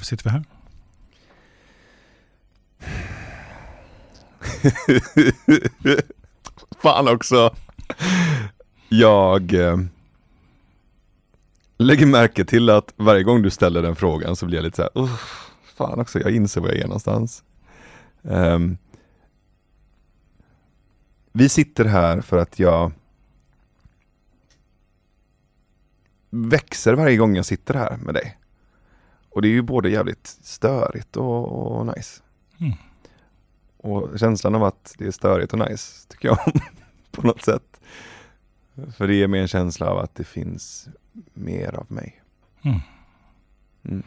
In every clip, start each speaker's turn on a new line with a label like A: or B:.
A: Varför sitter vi här?
B: Fan också. Jag eh, lägger märke till att varje gång du ställer den frågan så blir jag lite så här, fan också, jag inser var jag är någonstans. Um, vi sitter här för att jag växer varje gång jag sitter här med dig. Och det är ju både jävligt störigt och, och nice.
A: Mm.
B: Och känslan av att det är störigt och nice tycker jag om på något sätt. För det ger mig en känsla av att det finns mer av mig.
A: Mm.
B: Mm.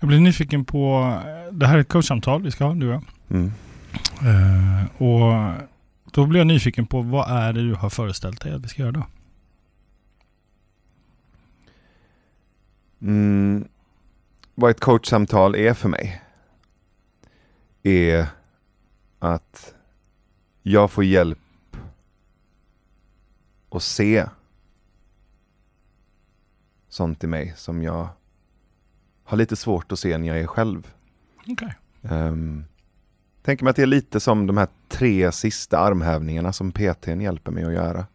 A: Jag blir nyfiken på, det här är ett coachsamtal vi ska ha, du och jag.
B: Mm.
A: Eh, och då blir jag nyfiken på vad är det du har föreställt dig att vi ska göra då?
B: Vad ett coachsamtal är för mig är att jag får hjälp att se sånt i mig som jag har lite svårt att se när jag är själv.
A: Okej.
B: Um, tänker mig att det är lite som de här tre sista armhävningarna som PTn hjälper mig att göra.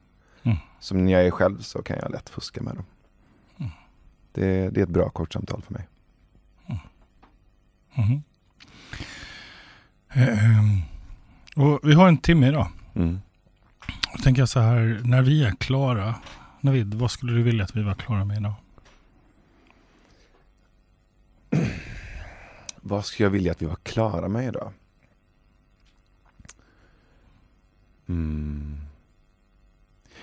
A: Mm.
B: Som när jag är själv så kan jag lätt fuska med dem.
A: Mm.
B: Det, det är ett bra coachsamtal för mig.
A: Eh, ehm, och vi har en timme idag.
B: Mm.
A: Då tänker jag så här, när vi är klara, Navid, vad skulle du vilja att vi var klara med idag?
B: Vad skulle jag vilja att vi var klara med idag? Mm.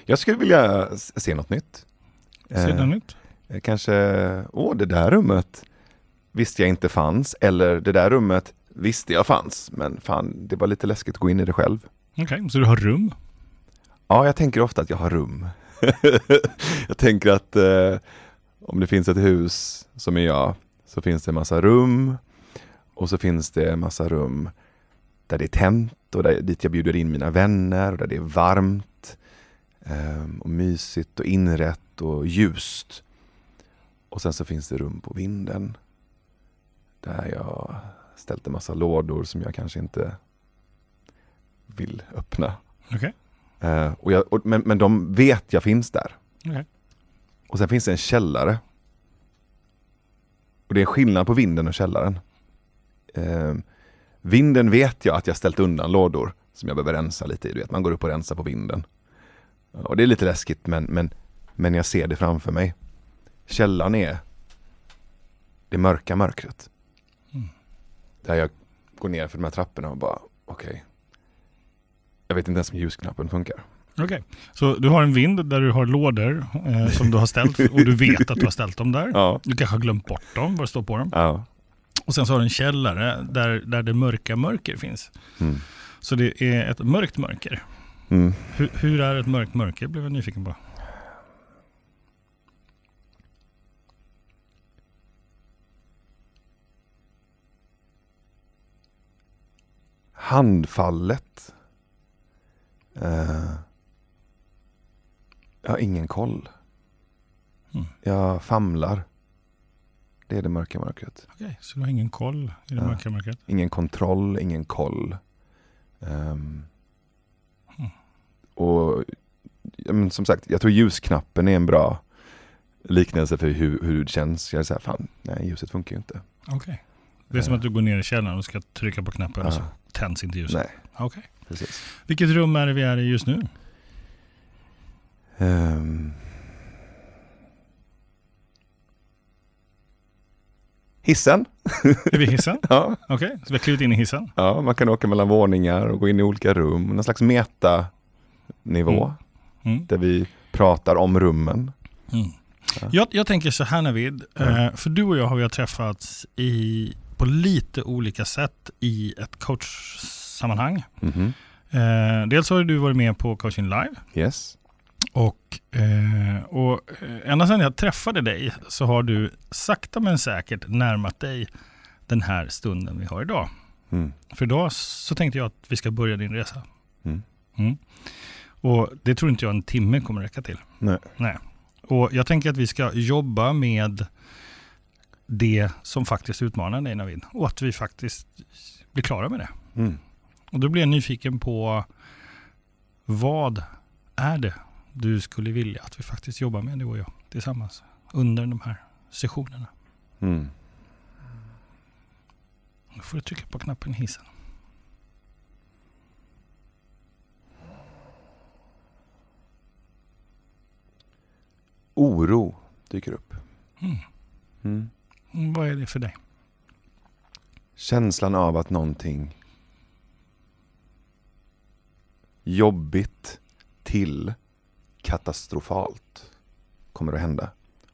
B: Jag skulle vilja se något nytt. Eh,
A: du nytt?
B: Eh, Kanske, åh det där rummet visste jag inte fanns. Eller det där rummet visste jag fanns. Men fan, det var lite läskigt att gå in i det själv.
A: Okej, så du har rum?
B: Ja, jag tänker ofta att jag har rum. jag tänker att eh, om det finns ett hus som är jag, så finns det en massa rum. Och så finns det en massa rum där det är tänt och där, dit jag bjuder in mina vänner och där det är varmt. ehm, och mysigt och inrätt och ljust. Och sen så finns det rum på vinden. Där jag ställt en massa lådor som jag kanske inte vill öppna.
A: Okej.
B: Eh, och jag, och, men, men de vet jag finns där.
A: Okej.
B: Och sen finns det en källare. Och det är skillnad på vinden och källaren. Eh, vinden vet jag att jag ställt undan lådor som jag behöver rensa lite i. Du vet, man går upp och rensar på vinden. Och det är lite läskigt men, men, men jag ser det framför mig. Källaren är det mörka mörkret. Där jag går ner för de här trapporna och bara, okej. Jag vet inte ens om ljusknappen funkar.
A: Okej, så du har en vind där du har lådor eh, som du har ställt och du vet att du har ställt dem där.
B: Ja.
A: Du kanske har glömt bort dem, vad det står på dem.
B: Ja.
A: Och sen så har du en källare där, där det mörka mörker finns.
B: Mm.
A: Så det är ett mörkt mörker.
B: Mm.
A: Hur, hur är ett mörkt mörker, blev jag nyfiken på.
B: Handfallet. Eh, jag har ingen koll.
A: Mm.
B: Jag famlar. Det är det mörka mörkret.
A: Okej, så du har ingen koll i det
B: Ja.
A: mörka mörkret?
B: Ingen kontroll, ingen koll. Ehm,
A: Mm.
B: Och men som sagt, jag tror ljusknappen är en bra liknelse för hur, hur det känns. Jag är så här, fan, nej ljuset funkar ju inte.
A: Okej. Det är som att du går ner i källaren och ska trycka på knappen och så. Tänds inte ljuset.
B: Nej,
A: Okej.
B: precis.
A: Vilket rum är det vi är i just nu?
B: Ehm. Hissen?
A: Är vi i hissen?
B: Ja,
A: Okej, så vi har klivit in i hissen.
B: ja, man kan åka mellan våningar och gå in i olika rum. Någon slags metanivå
A: Mm.
B: där vi pratar om rummen.
A: Mm.
B: Ja.
A: Jag, jag tänker så här Navid,
B: Ja.
A: eh, för du och jag har ju träffats i, på lite olika sätt i ett coachsammanhang.
B: Mhm.
A: Eh, dels har du varit med på Coaching Live
B: Yes.
A: och, eh, och eh, ända sedan jag träffade dig så har du sakta men säkert närmat dig den här stunden vi har idag.
B: Mm.
A: För idag så tänkte jag att vi ska börja din resa.
B: Mm.
A: Mm. Och det tror inte jag en timme kommer räcka till.
B: Nej.
A: Nej. Och jag tänker att vi ska jobba med det som faktiskt utmanar dig Navid. Och att vi faktiskt blir klara med det.
B: Mm.
A: Och då blir jag nyfiken på vad är det du skulle vilja att vi faktiskt jobbar med du och jag tillsammans under de här sessionerna.
B: Mm.
A: Då får du trycka på knappen hissen.
B: Oro dyker upp.
A: Mm.
B: Mm.
A: Mm, Vad är det för dig?
B: Känslan av att någonting jobbigt till katastrofalt kommer att hända.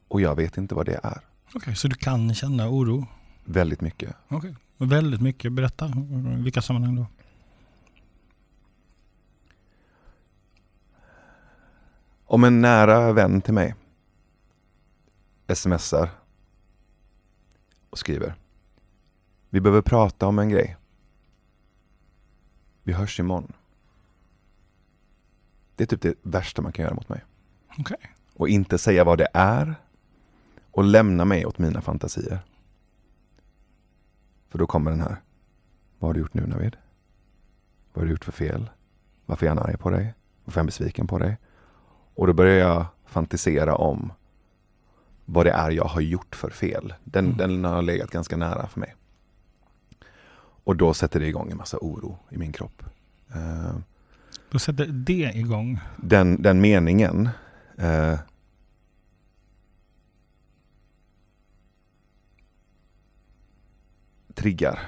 B: Och jag vet inte vad det är.
A: Okej, så du kan känna oro?
B: Väldigt mycket.
A: Okej, väldigt mycket. Berätta. I vilka sammanhang då?
B: Om en nära vän till mig smsar och skriver Vi behöver prata om en grej. Vi hörs imorgon. Det är typ det värsta man kan göra mot mig.
A: Okej.
B: Och inte säga vad det är och lämna mig åt mina fantasier. För då kommer den här. Vad har du gjort nu Navid? Vad har du gjort för fel? Varför är han arg på dig? Varför är han besviken på dig? Och då börjar jag fantisera om vad det är jag har gjort för fel. Den,
A: Mm.
B: den har legat ganska nära för mig. Och då sätter det igång en massa oro i min kropp. Eh,
A: Då sätter det igång.
B: den, den meningen eh, triggar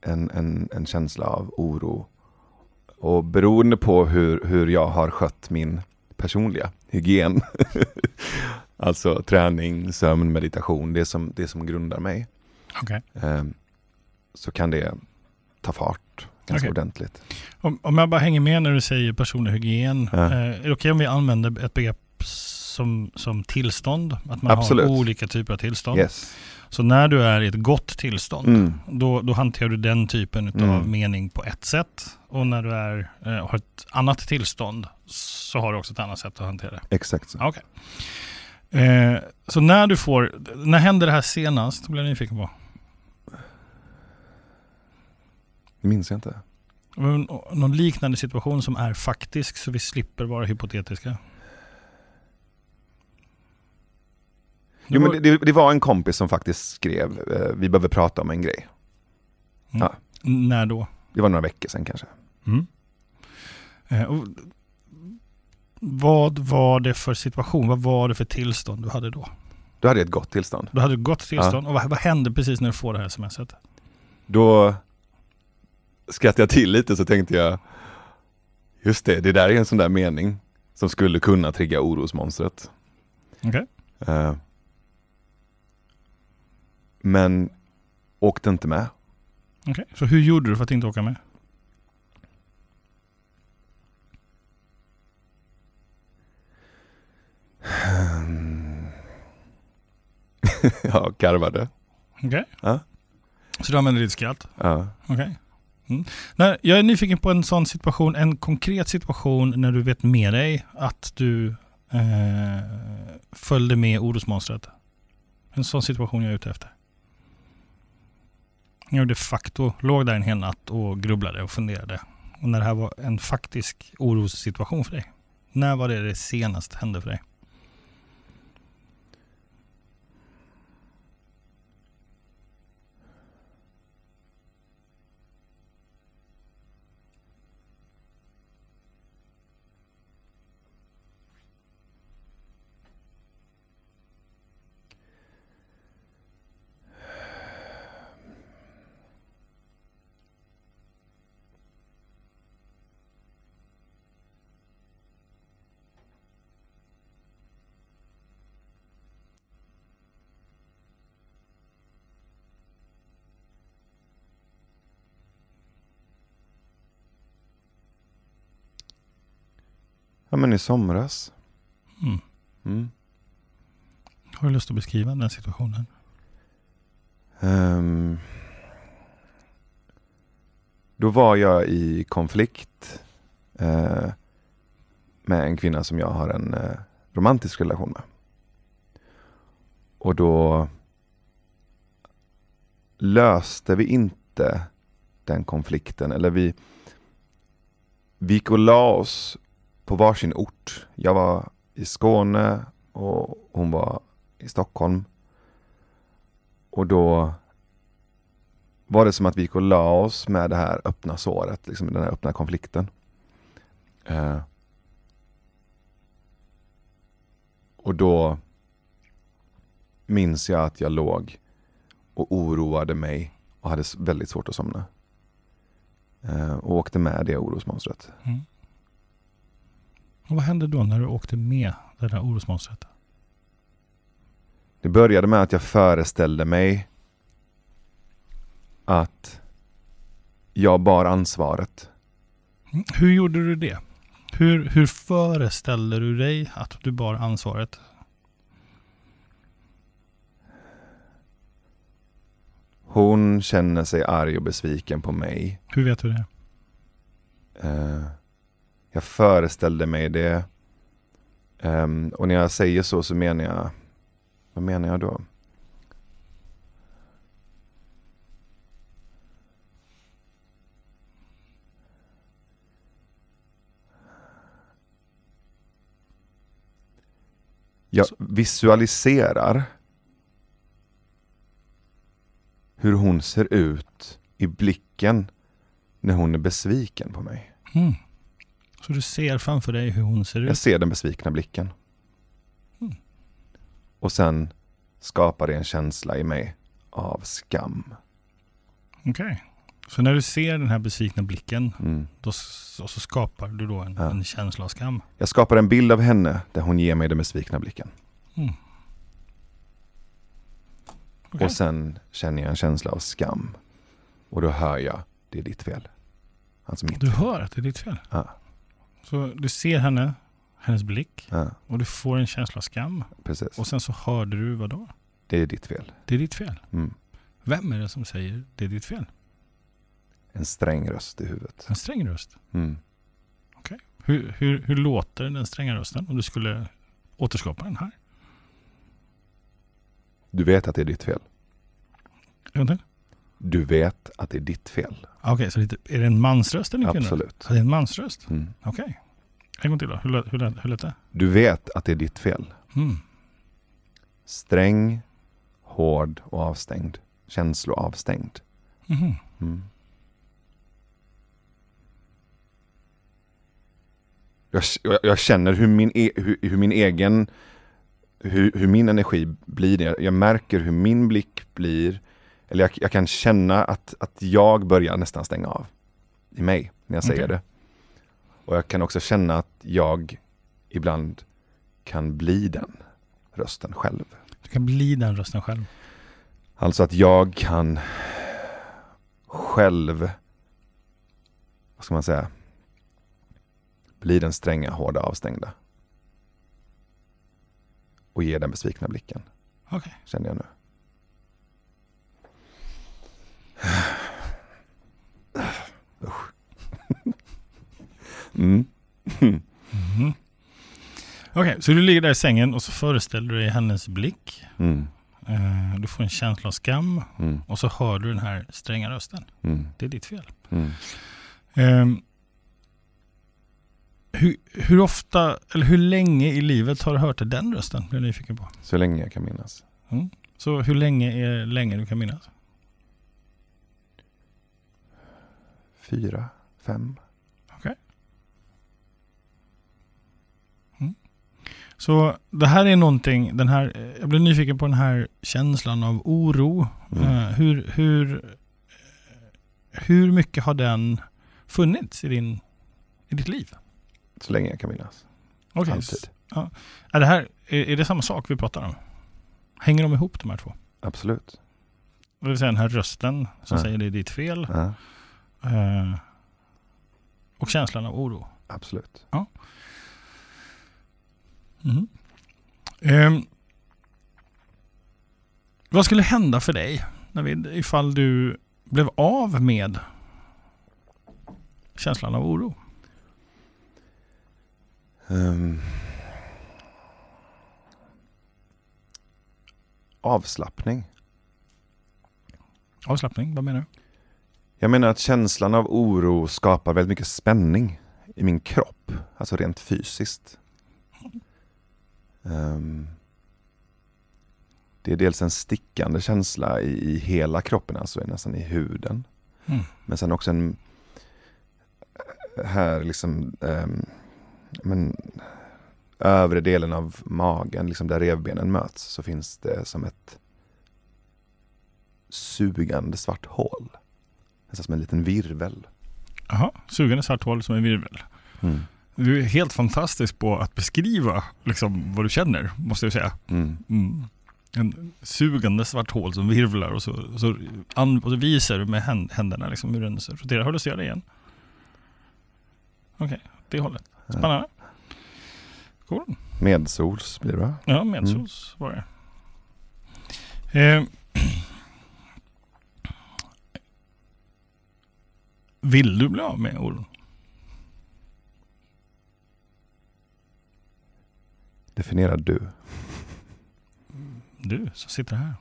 B: en, en, en känsla av oro. Och beroende på hur, hur jag har skött min personliga hygien, alltså träning, sömn, meditation, det som, det som grundar mig,
A: Okej.
B: eh, så kan det ta fart ganska
A: Okej.
B: ordentligt.
A: Om, om jag bara hänger med när du säger personlig hygien.
B: Ja.
A: Eh, är det okej om vi använder ett begrepp som, som tillstånd? Att man
B: Absolut.
A: har olika typer av tillstånd.
B: Yes.
A: Så när du är i ett gott tillstånd,
B: Mm.
A: då, då hanterar du den typen av
B: Mm.
A: mening på ett sätt. Och när du är, eh, har ett annat tillstånd så har du också ett annat sätt att hantera det.
B: Exakt så.
A: Okej. Eh, så när du får, när hände det här senast? Det blir jag nyfiken på.
B: Det minns jag inte.
A: Men, Någon liknande situation som är faktisk så vi slipper vara hypotetiska.
B: Jo, men det, det, det var en kompis som faktiskt skrev, eh, vi behöver prata om en grej.
A: Mm.
B: ja.
A: När då?
B: Det var några veckor sedan kanske.
A: Mm. Eh, och vad var det för situation? Vad var det för tillstånd du hade då?
B: Då hade ett gott tillstånd.
A: Du hade ett gott tillstånd. Och vad, vad hände precis när du får det här smset?
B: Då skrattade jag till lite så tänkte jag, just det, det där är en sån där mening som skulle kunna trigga orosmonstret.
A: Okej.
B: Eh, men åkte inte med.
A: Okej. Så hur gjorde du för att inte åka med?
B: jag garvade.
A: Okej.
B: Ja.
A: Så du använde ditt skratt?
B: Ja.
A: Okej. Mm. Nej, jag är nyfiken på en sån situation, en konkret situation när du vet med dig att du eh, följde med orosmonstret. En sån situation jag är ute efter. Jag de facto låg där en hel natt och grubblade och funderade. Och när det här var en faktisk orossituation för dig. När var det det senast hände för dig?
B: Ja, men i somras.
A: Mm.
B: Mm.
A: Har du lust att beskriva den situationen?
B: Ehm, då var jag i konflikt eh, med en kvinna som jag har en eh, romantisk relation med. Och då löste vi inte den konflikten. Eller vi, vi gick och la oss på varsin ort. Jag var i Skåne och hon var i Stockholm. Och då var det som att vi gick och la oss med det här öppna såret, liksom den här öppna konflikten. Eh. Och då minns jag att jag låg och oroade mig och hade väldigt svårt att somna. Eh, och åkte med det orosmonstret.
A: Mm. Och vad hände då när du åkte med det där orosmonstret?
B: Det började med att jag föreställde mig att jag bar ansvaret.
A: Mm. Hur gjorde du det? Hur, hur föreställde du dig att du bar ansvaret?
B: Hon känner sig arg och besviken på mig.
A: Hur vet du det?
B: Uh, jag föreställde mig det. Um, och när jag säger så så menar jag, vad menar jag då? Jag visualiserar hur hon ser ut i blicken när hon är besviken på mig.
A: Mm. Så du ser framför dig hur hon ser ut?
B: Jag ser den besvikna blicken. Mm. Och sen skapar det en känsla i mig av skam.
A: Okej. Okay. Så när du ser den här besvikna blicken,
B: mm.
A: då, så, så skapar du då en, ja. en, känsla av skam?
B: Jag skapar en bild av henne där hon ger mig den besvikna blicken.
A: Mm. Okay.
B: Och sen känner jag en känsla av skam. Och då hör jag, det är ditt fel. Alltså
A: du
B: fel.
A: hör att det är ditt fel?
B: Ja.
A: Så du ser henne, hennes blick
B: ja.
A: och du får en känsla av skam.
B: Precis.
A: Och sen så hörde du vad då?
B: Det är ditt fel.
A: Det är ditt fel?
B: Mm.
A: Vem är det som säger det är ditt fel?
B: En sträng röst i huvudet.
A: En sträng röst?
B: Mm.
A: Okej. Okay. Hur, hur, hur låter den stränga rösten om du skulle återskapa den här?
B: Du vet att det är ditt fel.
A: En till?
B: Du vet att det är ditt fel.
A: Okej, okay, så är det en mansröst eller en?
B: Absolut.
A: det är en mansröst?
B: Mm.
A: Okej. Okay. En gång till då. Hur, hur, hur lät det?
B: Du vet att det är ditt fel.
A: Mm.
B: Sträng, hård och avstängd. Känsloavstängd.
A: Mm.
B: Mm. Jag, jag, känner hur min, e, hur, hur min egen, hur, hur, min energi blir. Det. Jag märker hur min blick blir, eller jag, jag, kan känna att, att jag börjar nästan stänga av i mig när jag säger okay. det. Och jag kan också känna att jag ibland kan bli den rösten själv.
A: Du kan bli den rösten själv?
B: Alltså att jag kan själv, vad ska man säga, bli den stränga, hårda, avstängda. Och ge den besvikna blicken.
A: Okay.
B: Känner jag nu. Usch. mm.
A: mm. Okej, okay, så du ligger där i sängen och så föreställer du dig hennes blick. Uh, du får en känsla av skam och så hör du den här stränga rösten. Det är ditt fel.
B: Um,
A: hur, hur, ofta, eller hur länge i livet har du hört den rösten? Blir jag nyfiken på.
B: Så länge jag kan minnas.
A: Så hur länge är länge du kan minnas?
B: Fyra, fem.
A: Okej. Okay. Mm. Så det här är någonting, den här, jag blir nyfiken på den här känslan av oro.
B: Mm.
A: Uh, hur, hur, hur mycket har den funnits i, din, i ditt liv?
B: Så länge jag kan minnas.
A: Okay.
B: Alltid.
A: Ja. Är, det här, är, är det samma sak vi pratar om? Hänger de ihop de här två?
B: Absolut.
A: Det vill säga den här rösten som
B: Ja.
A: säger det är ditt fel.
B: Ja,
A: eh, och känslan av oro.
B: absolut.
A: Mhm. Ehm, vad skulle hända för dig Navid, ifall du blev av med känslan av oro?
B: Ehm. avslappning.
A: Avslappning, vad menar du?
B: Jag menar att känslan av oro skapar väldigt mycket spänning i min kropp, alltså rent fysiskt. Um, det är dels en stickande känsla i, i hela kroppen, alltså nästan i huden.
A: Mm.
B: Men sen också en här liksom um, men, övre delen av magen, liksom där revbenen möts, så finns det som ett sugande svart hål. Nästan som en liten virvel.
A: Jaha, sugande svart hål som en virvel.
B: Mm.
A: Du är helt fantastisk på att beskriva liksom, vad du känner, måste jag säga.
B: Mm.
A: Mm. En sugande svart hål som virvlar och så, så, an, och så visar du med händ, händerna liksom, hur den roterar. Har du se det igen? Okej, okay, det hållet. Spännande. Cool.
B: Medsols blir det va?
A: Ja, medsols mm. var det. Eh, vill du bli av med oron?
B: Definierar du.
A: Du som sitter här.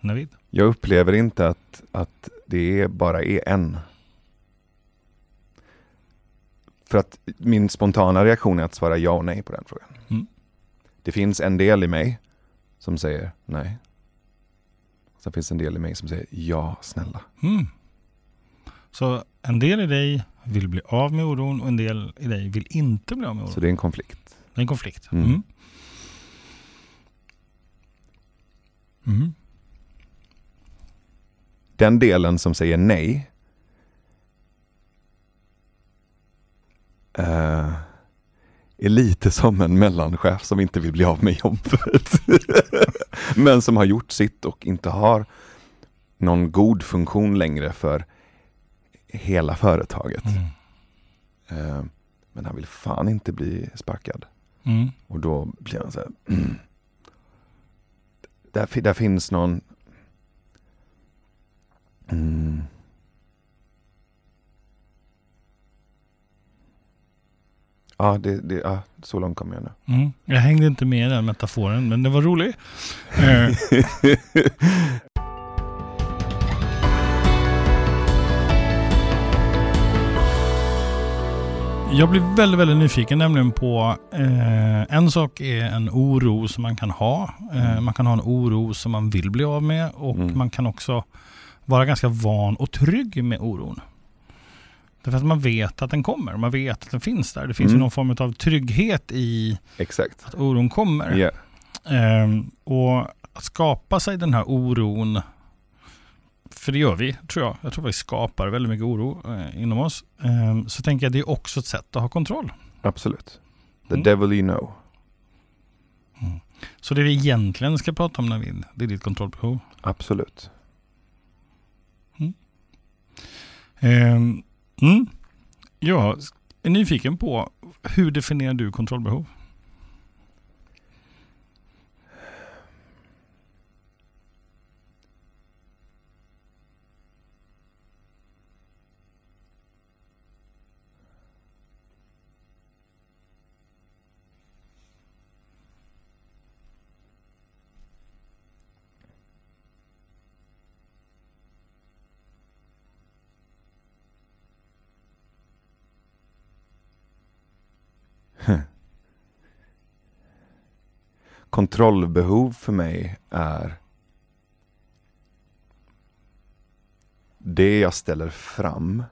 A: Navid.
B: Jag upplever inte att, att det bara är en. För att min spontana reaktion är att svara ja och nej på den frågan.
A: Mm.
B: Det finns en del i mig som säger nej. Sen finns en del i mig som säger ja, snälla.
A: Mm. Så en del i dig vill bli av med oron och en del i dig vill inte bli av med oron.
B: Så det är en konflikt.
A: Det är en konflikt.
B: Mm.
A: Mm. Mm.
B: Den delen som säger nej uh, är lite som en mellanchef som inte vill bli av med jobbet. Men som har gjort sitt och inte har någon god funktion längre för hela företaget.
A: Mm.
B: Uh, men han vill fan inte bli sparkad.
A: Mm.
B: Och då blir han så här, mm. där, där finns någon mm. Ja, det, det, ja, så långt kommer jag nu.
A: Mm. Jag hängde inte med i den metaforen, men den var rolig. Jag blir väldigt, väldigt nyfiken nämligen på eh, en sak är en oro som man kan ha. Eh, man kan ha en oro som man vill bli av med och
B: Mm.
A: man kan också vara ganska van och trygg med oron. Därför att man vet att den kommer, man vet att den finns där. Det finns
B: Mm.
A: ju någon form av trygghet i
B: Exakt.
A: att oron kommer.
B: Ja.
A: Ehm, och att skapa sig den här oron, för det gör vi tror jag. Jag tror vi skapar väldigt mycket oro eh, inom oss. Ehm, så tänker jag det är också ett sätt att ha kontroll.
B: Absolut. The
A: Mm.
B: devil you know.
A: Så det vi egentligen ska prata om Navid, det är ditt kontrollbehov.
B: Absolut.
A: Ehm, mm. Jag är nyfiken på hur definierar du kontrollbehov?
B: Kontrollbehov för mig är det jag ställer fram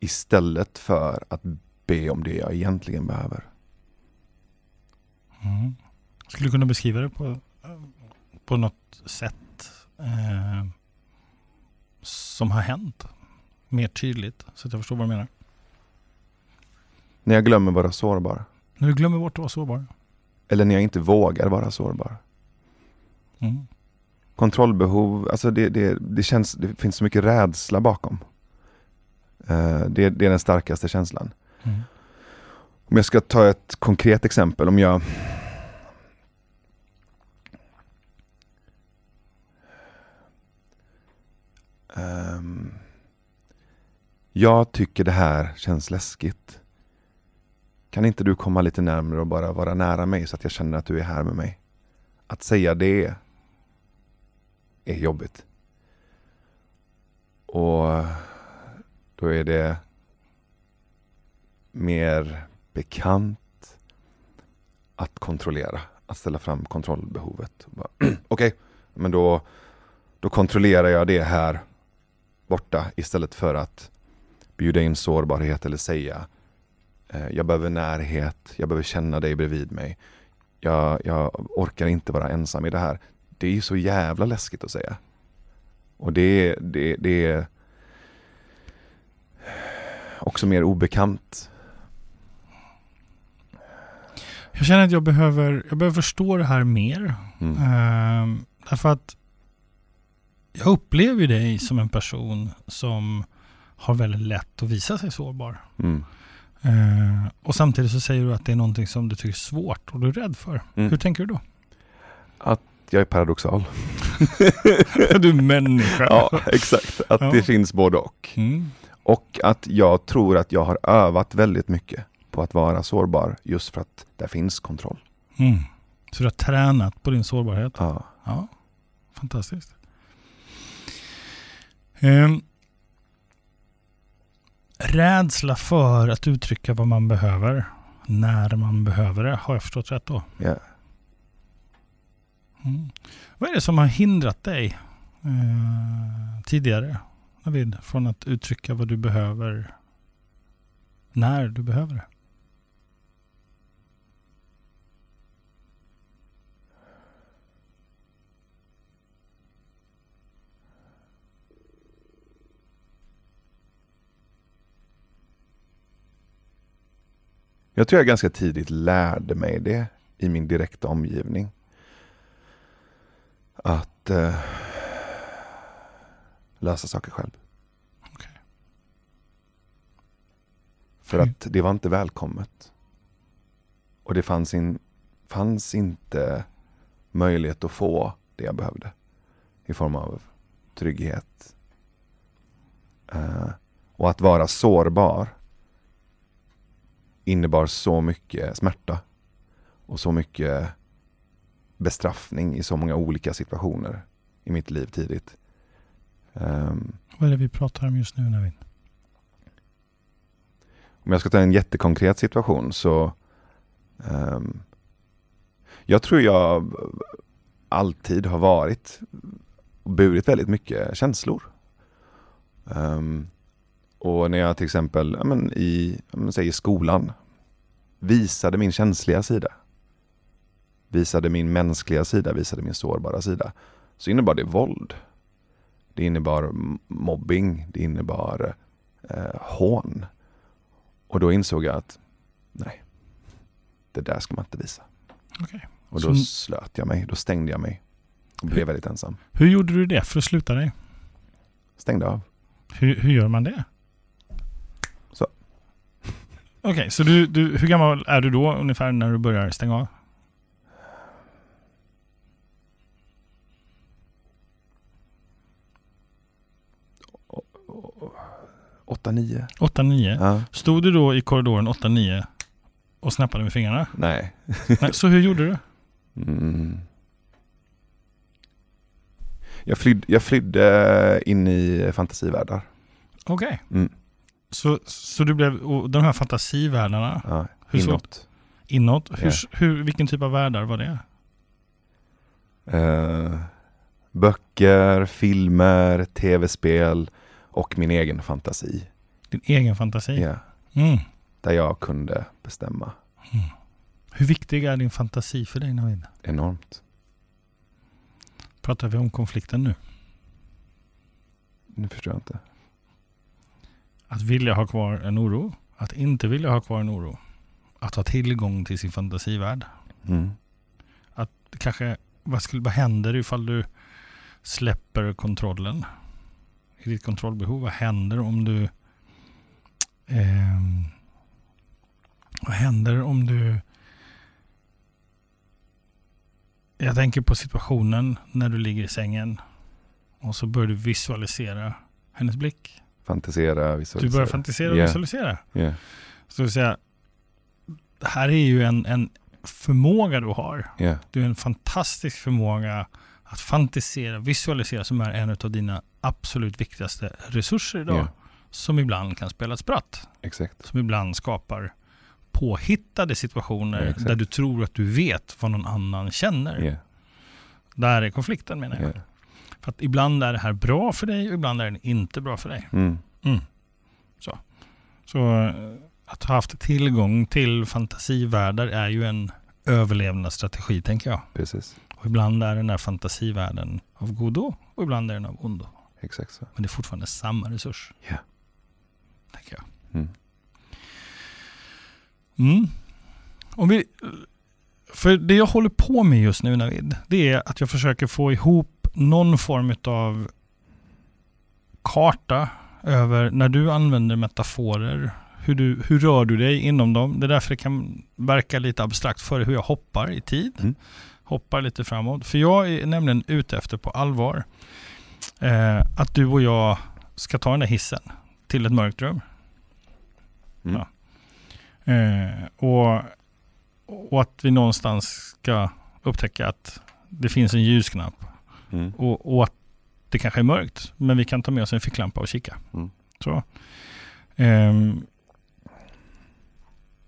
B: istället för att be om det jag egentligen behöver.
A: Mm. Skulle du kunna beskriva det på, på något sätt eh, som har hänt mer tydligt så att jag förstår vad du menar?
B: När jag glömmer vara sårbar.
A: När du glömmer bort att vara sårbar.
B: Eller när jag inte vågar vara sårbar.
A: Mm.
B: Kontrollbehov, alltså det, det, det, känns, det finns så mycket rädsla bakom. Eh, det, det är den starkaste känslan.
A: Mm.
B: Om jag ska ta ett konkret exempel, om jag Ehm, jag tycker det här känns läskigt. Kan inte du komma lite närmare och bara vara nära mig så att jag känner att du är här med mig? Att säga det är jobbigt. Och då är det mer bekant att kontrollera, att ställa fram kontrollbehovet. Okej, okay, men då, då kontrollerar jag det här borta istället för att bjuda in sårbarhet eller säga jag behöver närhet, jag behöver känna dig bredvid mig. Jag, jag orkar inte vara ensam i det här. Det är ju så jävla läskigt att säga. Och det, det, det är också mer obekant.
A: Jag känner att jag behöver, jag behöver förstå det här mer. Mm. Uh, därför att jag upplever dig som en person som har väldigt lätt att visa sig sårbar. Mm. Uh, och samtidigt så säger du att det är någonting som du tycker är svårt och du är rädd för. Mm. Hur tänker du då?
B: Att jag är paradoxal.
A: du är människa.
B: ja, exakt. Att ja. det finns både och. Mm. Och att jag tror att jag har övat väldigt mycket på att vara sårbar just för att där finns kontroll.
A: Mm. Så du har tränat på din sårbarhet?
B: Ja.
A: ja. Fantastiskt. Um, rädsla för att uttrycka vad man behöver när man behöver det, har jag förstått rätt då?
B: Ja.
A: Mm. Vad är det som har hindrat dig eh, tidigare, David, från att uttrycka vad du behöver när du behöver det?
B: Jag tror jag ganska tidigt lärde mig det i min direkta omgivning. Att eh, lösa saker själv.
A: Okay.
B: För mm. att det var inte välkommet. Och det fanns, in, fanns inte möjlighet att få det jag behövde. I form av trygghet. Uh, och att vara sårbar innebar så mycket smärta och så mycket bestraffning i så många olika situationer i mitt liv tidigt. Um,
A: Vad är det vi pratar om just nu Navin?
B: Om jag ska ta en jättekonkret situation så um, Jag tror jag alltid har varit och burit väldigt mycket känslor. Um, och när jag till exempel ja, men i men, säg skolan visade min känsliga sida, visade min mänskliga sida, visade min sårbara sida, så innebar det våld. Det innebar mobbing, det innebar eh, hån. Och då insåg jag att nej, det där ska man inte visa.
A: Okay.
B: Och då så... slöt jag mig, då stängde jag mig och blev väldigt ensam.
A: Hur gjorde du det för att sluta dig?
B: Stängde av.
A: Hur, hur gör man det? Okej, okay, så du, du, hur gammal är du då ungefär när du börjar stänga av?
B: Åtta, nio.
A: Åtta, nio.
B: Ja.
A: Stod du då i korridoren åtta, nio och snappade med fingrarna?
B: Nej.
A: Nej så hur gjorde du?
B: Mm. Jag, flydde, jag flydde in i fantasivärldar.
A: Okej. Okay.
B: Mm.
A: Så, så du blev, och de här fantasivärldarna?
B: Ja, hur inåt. Så,
A: inåt? Hur, yeah. hur, vilken typ av världar var det?
B: Uh, böcker, filmer, tv-spel och min egen fantasi.
A: Din egen fantasi?
B: Ja.
A: Mm.
B: Där jag kunde bestämma.
A: Mm. Hur viktig är din fantasi för dig Navid?
B: Enormt.
A: Pratar vi om konflikten nu?
B: Nu förstår jag inte.
A: Att vilja ha kvar en oro, att inte vilja ha kvar en oro. Att ha tillgång till sin fantasivärld.
B: Mm.
A: Att kanske, vad, skulle, vad händer ifall du släpper kontrollen i ditt kontrollbehov? Vad händer om du eh, Vad händer om du Jag tänker på situationen när du ligger i sängen och så börjar du visualisera hennes blick.
B: Fantisera, visualisera.
A: Du börjar fantisera och yeah. visualisera.
B: Yeah.
A: Så att säga, det här är ju en, en förmåga du har.
B: Yeah.
A: Du är en fantastisk förmåga att fantisera, visualisera som är en av dina absolut viktigaste resurser idag.
B: Ja.
A: Som ibland kan spela ett spratt.
B: Exakt.
A: Som ibland skapar påhittade situationer
B: exakt.
A: där du tror att du vet vad någon annan känner. Där är konflikten menar jag. För att ibland är det här bra för dig och ibland är det inte bra för dig.
B: Mm.
A: Så eh, att ha haft tillgång till fantasivärldar är ju en överlevnadsstrategi tänker jag.
B: Precis.
A: Och ibland är den här fantasivärlden av godo och ibland är den av ondo.
B: Exakt så.
A: Men det är fortfarande samma resurs.
B: Ja.
A: Tänker jag.
B: Mm.
A: Mm. Om vi, för det jag håller på med just nu Navid, det är att jag försöker få ihop någon form av karta över när du använder metaforer, hur, du, hur rör du dig inom dem? Det är därför det kan verka lite abstrakt för hur jag hoppar i tid.
B: Mm.
A: Hoppar lite framåt. För jag är nämligen ute efter på allvar eh, att du och jag ska ta den där hissen till ett mörkt rum.
B: Mm.
A: Ja. Eh, och, och att vi någonstans ska upptäcka att det finns en ljusknapp
B: Mm.
A: och, och att det kanske är mörkt, men vi kan ta med oss en ficklampa och kika.
B: Mm.
A: Så. Ehm,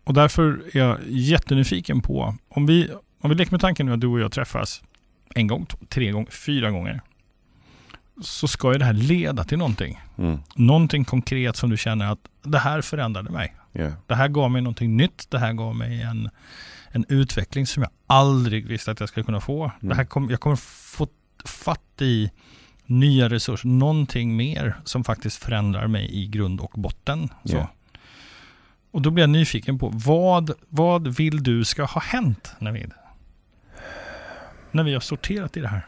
A: och därför är jag jättenyfiken på, om vi, om vi leker med tanken nu att du och jag träffas en gång, tre gånger, fyra gånger, så ska ju det här leda till någonting.
B: Mm.
A: Någonting konkret som du känner att det här förändrade mig.
B: Ja.
A: Det här gav mig någonting nytt. Det här gav mig en, en utveckling som jag aldrig visste att jag skulle kunna få.
B: Mm.
A: Det här kom, jag kommer få fatt i nya resurser, någonting mer som faktiskt förändrar mig i grund och botten.
B: Ja.
A: Och då blir jag nyfiken på vad, vad vill du ska ha hänt Navid? När vi har sorterat i det här.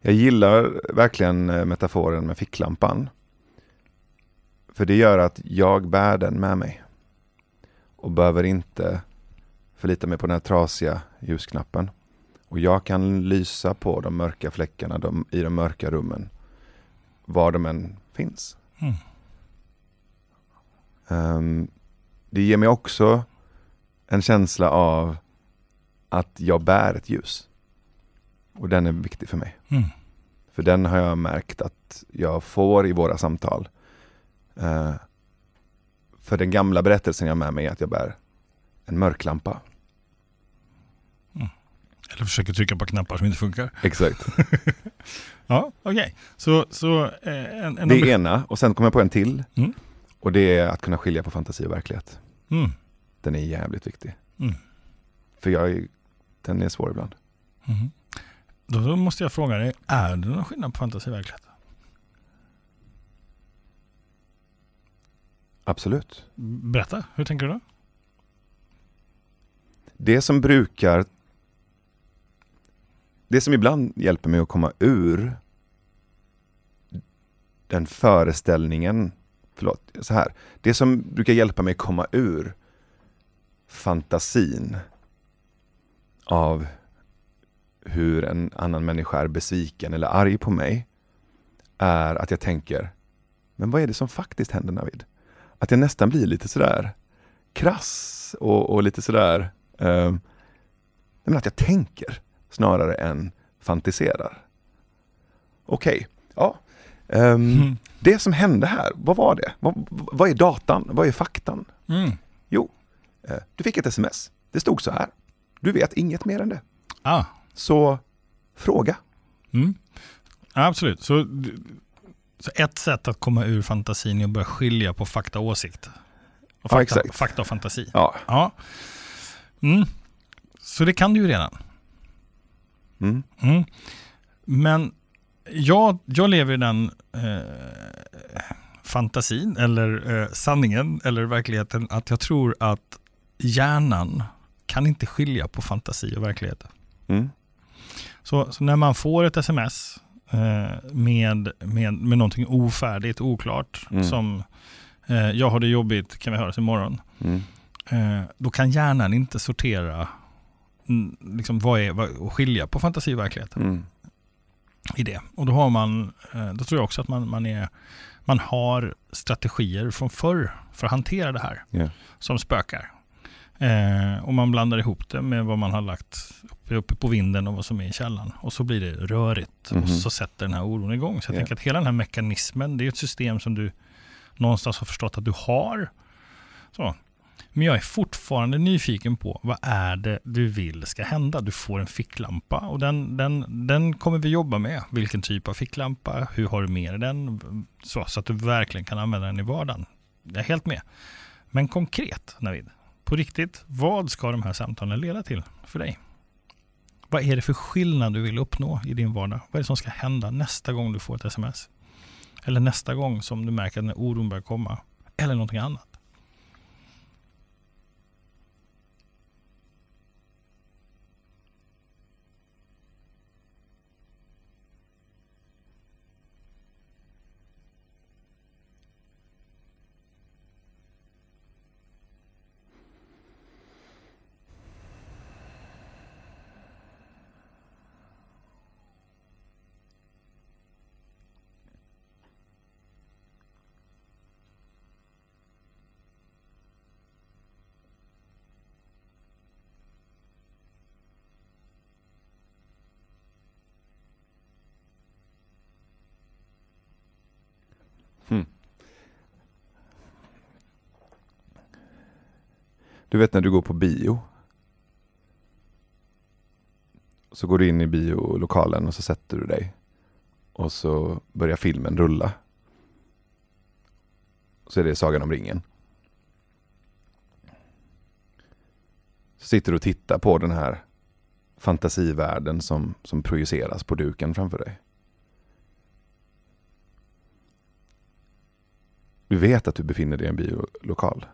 B: Jag gillar verkligen eh, metaforen med ficklampan. För det gör att jag bär den med mig. Och behöver inte förlita mig på den här trasiga ljusknappen. Och jag kan lysa på de mörka fläckarna de, i de mörka rummen. Var de än finns.
A: Mm.
B: Ehm, det ger mig också en känsla av att jag bär ett ljus. Och den är viktig för mig.
A: Mm.
B: För den har jag märkt att jag får i våra samtal. Eh, för den gamla berättelsen jag har med mig är att jag bär en mörklampa.
A: Eller försöker trycka på knappar som inte funkar.
B: Exakt.
A: Ja, okej. Så, så eh, en, en
B: Det är ena och sen kommer jag på en till.
A: Mm.
B: Och det är att kunna skilja på fantasi och verklighet.
A: Mm.
B: Den är jävligt viktig.
A: Mm.
B: För jag är, den är svår ibland.
A: Mhm. Då, då måste jag fråga dig, är det någon skillnad på fantasi och verklighet?
B: Absolut.
A: Berätta, hur tänker du då?
B: Det som brukar det som ibland hjälper mig att komma ur den föreställningen, förlåt, så här. Det som brukar hjälpa mig att komma ur fantasin av hur en annan människa är besviken eller arg på mig är att jag tänker, men vad är det som faktiskt händer Navid? Att jag nästan blir lite sådär krass och, och lite sådär, eh, men att jag tänker snarare än fantiserar. Okej, ja. Ehm,
A: Mm.
B: Det som hände här, vad var det? Vad, vad är datan? Vad är faktan?
A: Mm.
B: Eh, Du fick ett sms. Det stod så här. Du vet inget mer än det.
A: Ah.
B: Så fråga.
A: Mm. Ja, absolut. Så, så ett sätt att komma ur fantasin är att börja skilja på fakta och åsikt. Och fakta,
B: exakt.
A: fakta och fantasi.
B: Ja.
A: Ja. Mm. Så det kan du ju redan.
B: Mm.
A: Mm. Men jag, jag lever i den eh, fantasin eller eh, sanningen eller verkligheten att jag tror att hjärnan kan inte skilja på fantasi och verklighet.
B: Mm.
A: Så, så när man får ett sms eh, med, med, med någonting ofärdigt, oklart,
B: Mm.
A: som eh, jag har det jobbigt, kan vi höras imorgon,
B: Mm.
A: eh, då kan hjärnan inte sortera liksom vad är, vad, skilja på fantasi och verklighet
B: Mm.
A: i det. Och då har man, eh, då tror jag också att man, man, är, man har strategier från förr för att hantera det här
B: Ja.
A: som spökar. Eh, och man blandar ihop det med vad man har lagt uppe, uppe på vinden och vad som är i källan. Och så blir det rörigt
B: Mhm.
A: och så sätter den här oron igång. Så jag
B: Ja.
A: tänker att hela den här mekanismen, det är ett system som du någonstans har förstått att du har. Så. Men jag är fortfarande nyfiken på vad är det du vill ska hända? Du får en ficklampa och den, den, den kommer vi jobba med. Vilken typ av ficklampa? Hur har du med dig den? Så, så att du verkligen kan använda den i vardagen. Jag är helt med. Men konkret, Navid, på riktigt, vad ska de här samtalen leda till för dig? Vad är det för skillnad du vill uppnå i din vardag? Vad är det som ska hända nästa gång du får ett sms? Eller nästa gång som du märker att den oron börjar komma? Eller någonting annat?
B: Du vet när du går på bio. Så går du in i biolokalen och så sätter du dig. Och så börjar filmen rulla. Så är det Sagan om ringen. Så sitter du och tittar på den här fantasivärlden som, som projiceras på duken framför dig. Du vet att du befinner dig i en biolokal.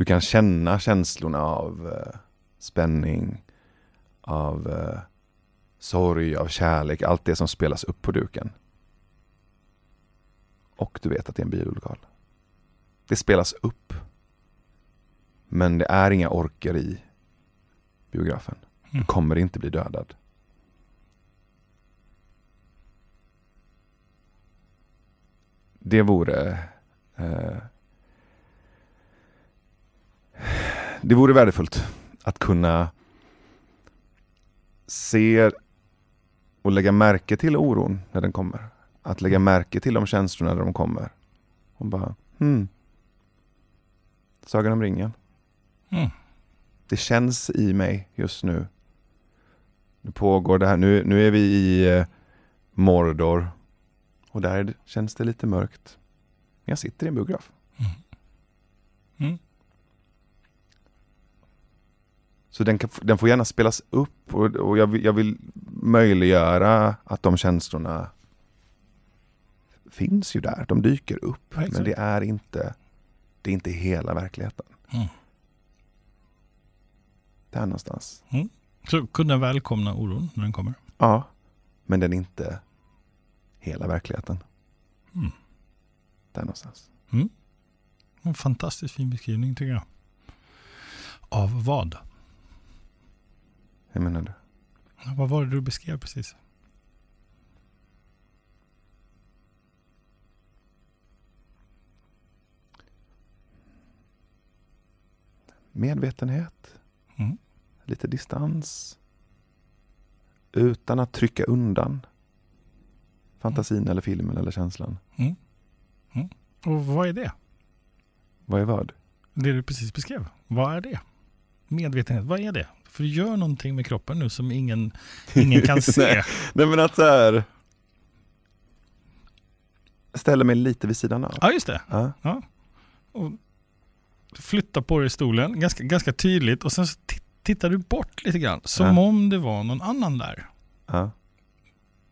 B: Du kan känna känslorna av eh, spänning, av eh, sorg, av kärlek, allt det som spelas upp på duken. Och du vet att det är en biolokal. Det spelas upp. Men det är inga orker i biografen. Du
A: Mm.
B: kommer inte bli dödad. Det vore eh, det vore värdefullt att kunna se och lägga märke till oron när den kommer. Att lägga märke till de känslorna när de kommer. Och bara, hmm. Sagan om ringen.
A: Mm.
B: Det känns i mig just nu. Nu pågår det här, nu, nu är vi i eh, Mordor. Och där känns det lite mörkt. Men jag sitter i en biograf.
A: Mm.
B: Så den, kan, den får gärna spelas upp och, och jag, vill, jag vill möjliggöra att de känslorna finns ju där. De dyker upp.
A: Ja,
B: men det är inte det är inte hela verkligheten.
A: Mm.
B: Där någonstans.
A: Så kunna välkomna oron när den kommer.
B: Ja, men den är inte hela verkligheten.
A: Mm.
B: Där någonstans.
A: En fantastiskt fin beskrivning tycker jag. Av vad?
B: Hur menar du?
A: Vad var det du beskrev precis?
B: Medvetenhet.
A: Mm.
B: Lite distans. Utan att trycka undan fantasin eller filmen eller känslan.
A: Och vad är det?
B: Vad är vad?
A: Det du precis beskrev. Vad är det? Medvetenhet, vad är det? För du gör någonting med kroppen nu som ingen, ingen kan se.
B: Nej. Nej men att så här. Ställer mig lite vid sidan av.
A: Ja, just det.
B: Ja.
A: Och flytta på dig i stolen ganska, ganska tydligt och sen så ti- tittar du bort lite grann. Som
B: Ja.
A: om det var någon annan där.
B: Ja.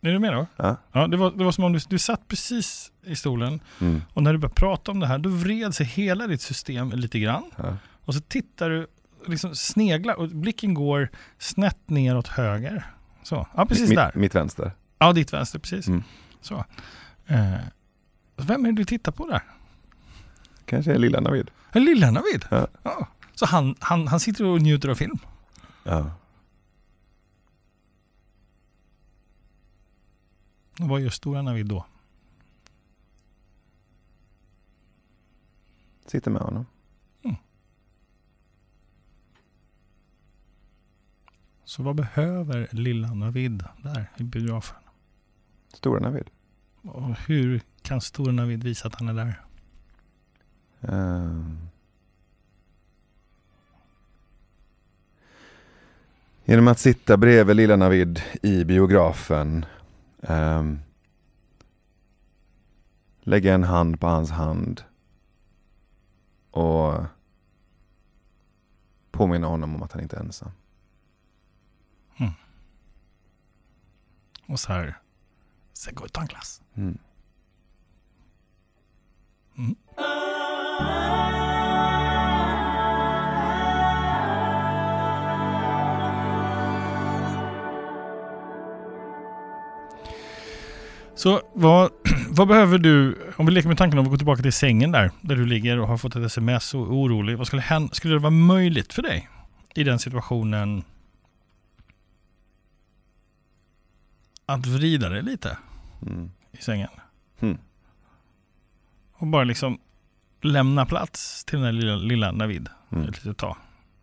A: Är du med då?
B: Ja.
A: Ja, det, var, det var som om du, du satt precis i stolen
B: Mm.
A: och när du började prata om det här då vred sig hela ditt system lite grann.
B: Ja.
A: Och så tittar du, liksom sneglar och blicken går snett ner åt höger. Så, ja precis
B: mitt,
A: där.
B: Mitt vänster.
A: Ja, ditt vänster, precis.
B: Mm.
A: Så. Eh, vem är det du tittar på där?
B: Kanske är lilla Navid.
A: Lilla Navid?
B: Ja.
A: Så han, han, han sitter och njuter av film?
B: Ja.
A: Vad gör stora Navid då?
B: Sitter med honom.
A: Så vad behöver lilla Navid där i biografen?
B: Stora Navid.
A: Och hur kan stora Navid visa att han är där?
B: Ehm. Genom att sitta bredvid lilla Navid i biografen. ehm, lägga en hand på hans hand. Och påminna honom om att han inte är ensam.
A: Och så här, så gå och ta en glass.
B: Mm.
A: Mm. Så vad, vad behöver du, om vi leker med tanken om att gå tillbaka till sängen där, där du ligger och har fått ett sms och är orolig. Vad skulle hända, skulle det vara möjligt för dig i den situationen att vrida dig lite
B: Mm.
A: i sängen?
B: Mm.
A: Och bara liksom lämna plats till den där lilla, lilla Navid
B: Mm.
A: ett litet tag.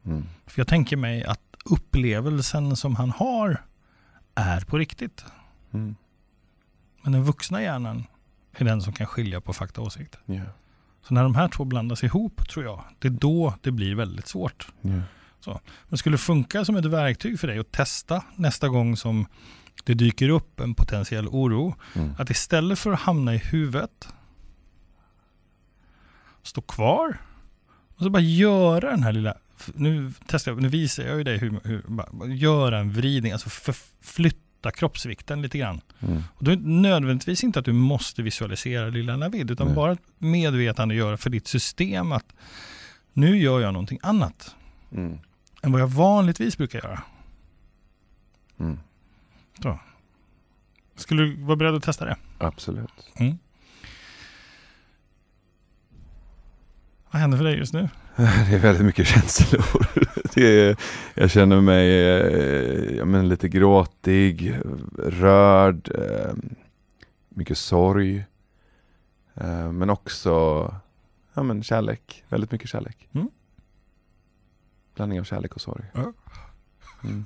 B: Mm.
A: För jag tänker mig att upplevelsen som han har är på riktigt.
B: Mm.
A: Men den vuxna hjärnan är den som kan skilja på fakta och åsikter.
B: Ja.
A: Så när de här två blandas ihop tror jag, det är då det blir väldigt svårt.
B: Ja.
A: Men skulle det funka som ett verktyg för dig att testa nästa gång som det dyker upp en potentiell oro,
B: Mm.
A: att istället för att hamna i huvudet, stå kvar och så bara göra den här lilla, nu testar jag, nu visar jag ju dig hur, hur bara, göra en vridning, alltså förflytta kroppsvikten lite grann.
B: Mm.
A: Och då är det nödvändigtvis inte att du måste visualisera lilla Navid, utan
B: Nej.
A: bara medvetande göra för ditt system att nu gör jag någonting annat
B: Mm.
A: än vad jag vanligtvis brukar göra.
B: Mm.
A: Skulle du vara beredd att testa det?
B: Absolut.
A: Mm. Vad händer för dig just nu?
B: Det är väldigt mycket känslor. Det är, jag känner mig eh, ja, men lite gråtig, rörd, eh, mycket sorg. Eh, men också ja, men kärlek, väldigt mycket kärlek.
A: Mm.
B: Blandning av kärlek och sorg.
A: Ja.
B: Mm.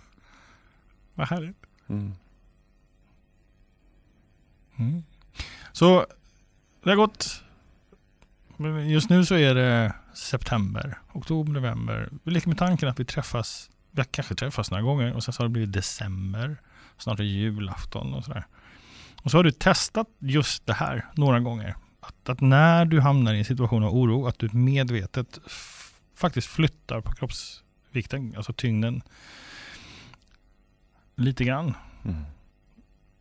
A: Vad härligt.
B: Mm.
A: Mm. Så det har gått, just nu så är det september, oktober, november. Vi leker med tanken att vi träffas, vi kanske träffas några gånger och sen så har det blivit december, snart är det julafton och sådär. Och så har du testat just det här några gånger. Att, att när du hamnar i en situation av oro, att du medvetet faktiskt flyttar på kroppsvikten, alltså tyngden, lite grann.
B: Mm.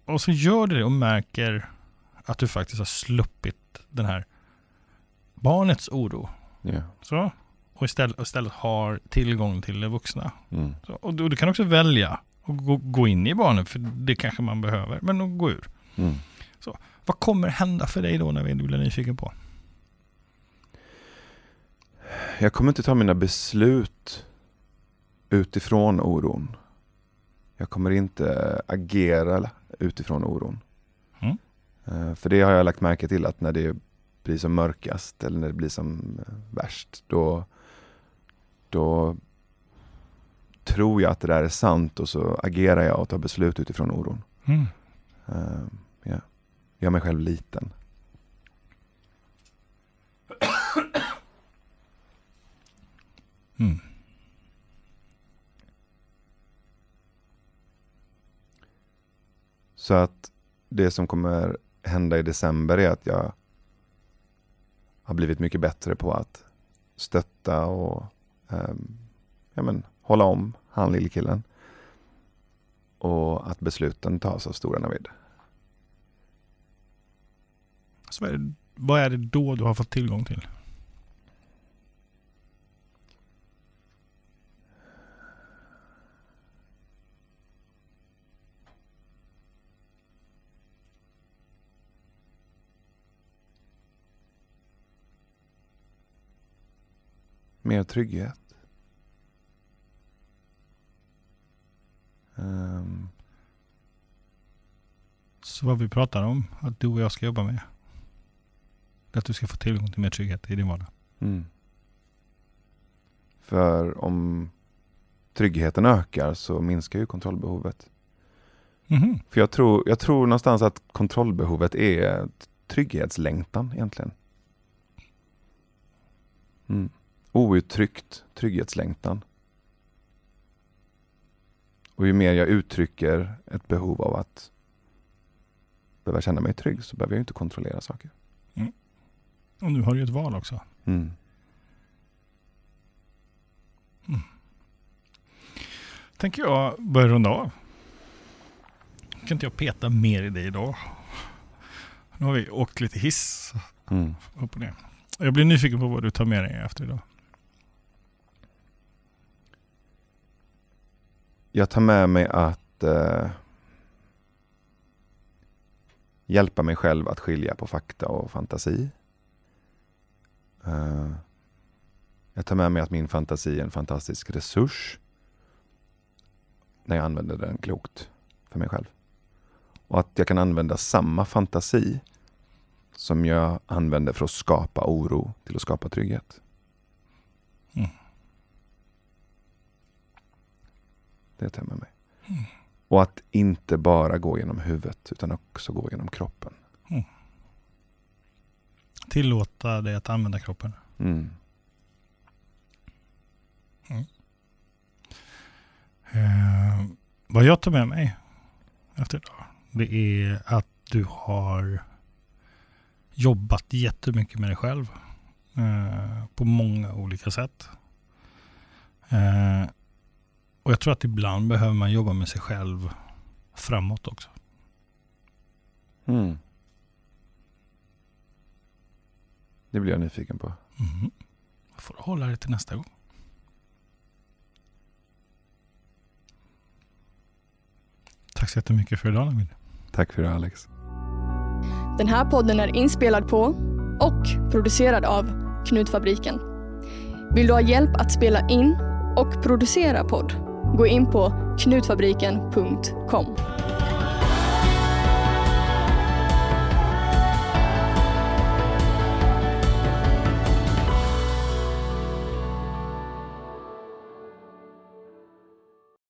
A: Och så gör du det och märker att du faktiskt har sluppit den här barnets oro.
B: Ja.
A: Så. Och istället, istället har tillgång till det vuxna.
B: Mm.
A: Så, och, du, du kan också välja att gå, gå in i barnet, för det kanske man behöver, men att gå ur.
B: Mm.
A: Vad kommer hända för dig då när vi blir nyfiken på?
B: Jag kommer inte ta mina beslut utifrån oron. Jag kommer inte agera utifrån oron.
A: Mm.
B: Eh, För det har jag lagt märke till att när det blir som mörkast eller när det blir som eh, värst, då, då tror jag att det där är sant och så agerar jag och tar beslut utifrån oron.
A: Mm.
B: Uh, ja. Gör mig själv liten.
A: Mm.
B: Så att det som kommer hända i december är att jag har blivit mycket bättre på att stötta och ehm, ja, men, hålla om han lille killen. Och att besluten tas av stora Navid.
A: Så vad, är det, vad är det då du har fått tillgång till?
B: Mer trygghet. Ehm,
A: Så vad vi pratar om, att du och jag ska jobba med. Att du ska få tillgång till mer trygghet i din vardag.
B: mm. För om tryggheten ökar så minskar ju kontrollbehovet.
A: Mhm.
B: För jag tror, jag tror någonstans att kontrollbehovet är trygghetslängtan egentligen. Mm. Outtryckt trygghetslängtan. Och ju mer jag uttrycker ett behov av att behöva känna mig trygg så behöver jag inte kontrollera saker.
A: Och nu har du ju ett val också.
B: Mm.
A: Tänker jag börja runda av. Kan inte jag peta mer i dig idag? Nu har vi åkt lite hiss
B: Mm.
A: upp och ner. Jag blir nyfiken på vad du tar med dig efter idag.
B: Jag tar med mig att eh, hjälpa mig själv att skilja på fakta och fantasi. Eh, jag tar med mig att min fantasi är en fantastisk resurs när jag använder den klokt för mig själv. Och att jag kan använda samma fantasi som jag använder för att skapa oro till att skapa trygghet.
A: Mm.
B: Det tar jag med mig. Och att inte bara gå genom huvudet utan också gå genom kroppen.
A: Tillåta dig att använda kroppen.
B: Mm.
A: Eh, vad jag tar med mig efter idag, det är att du har jobbat jättemycket med dig själv. Eh, på många olika sätt. Eh, och jag tror att ibland behöver man jobba med sig själv framåt också.
B: Mm. Det blir jag nyfiken på.
A: Mm. Jag får hålla det till nästa gång. Tack så jättemycket för idag Navid.
B: Tack för det Alex.
C: Den här podden är inspelad på och producerad av Knutfabriken. Vill du ha hjälp att spela in och producera podd? Gå in på knutfabriken.com.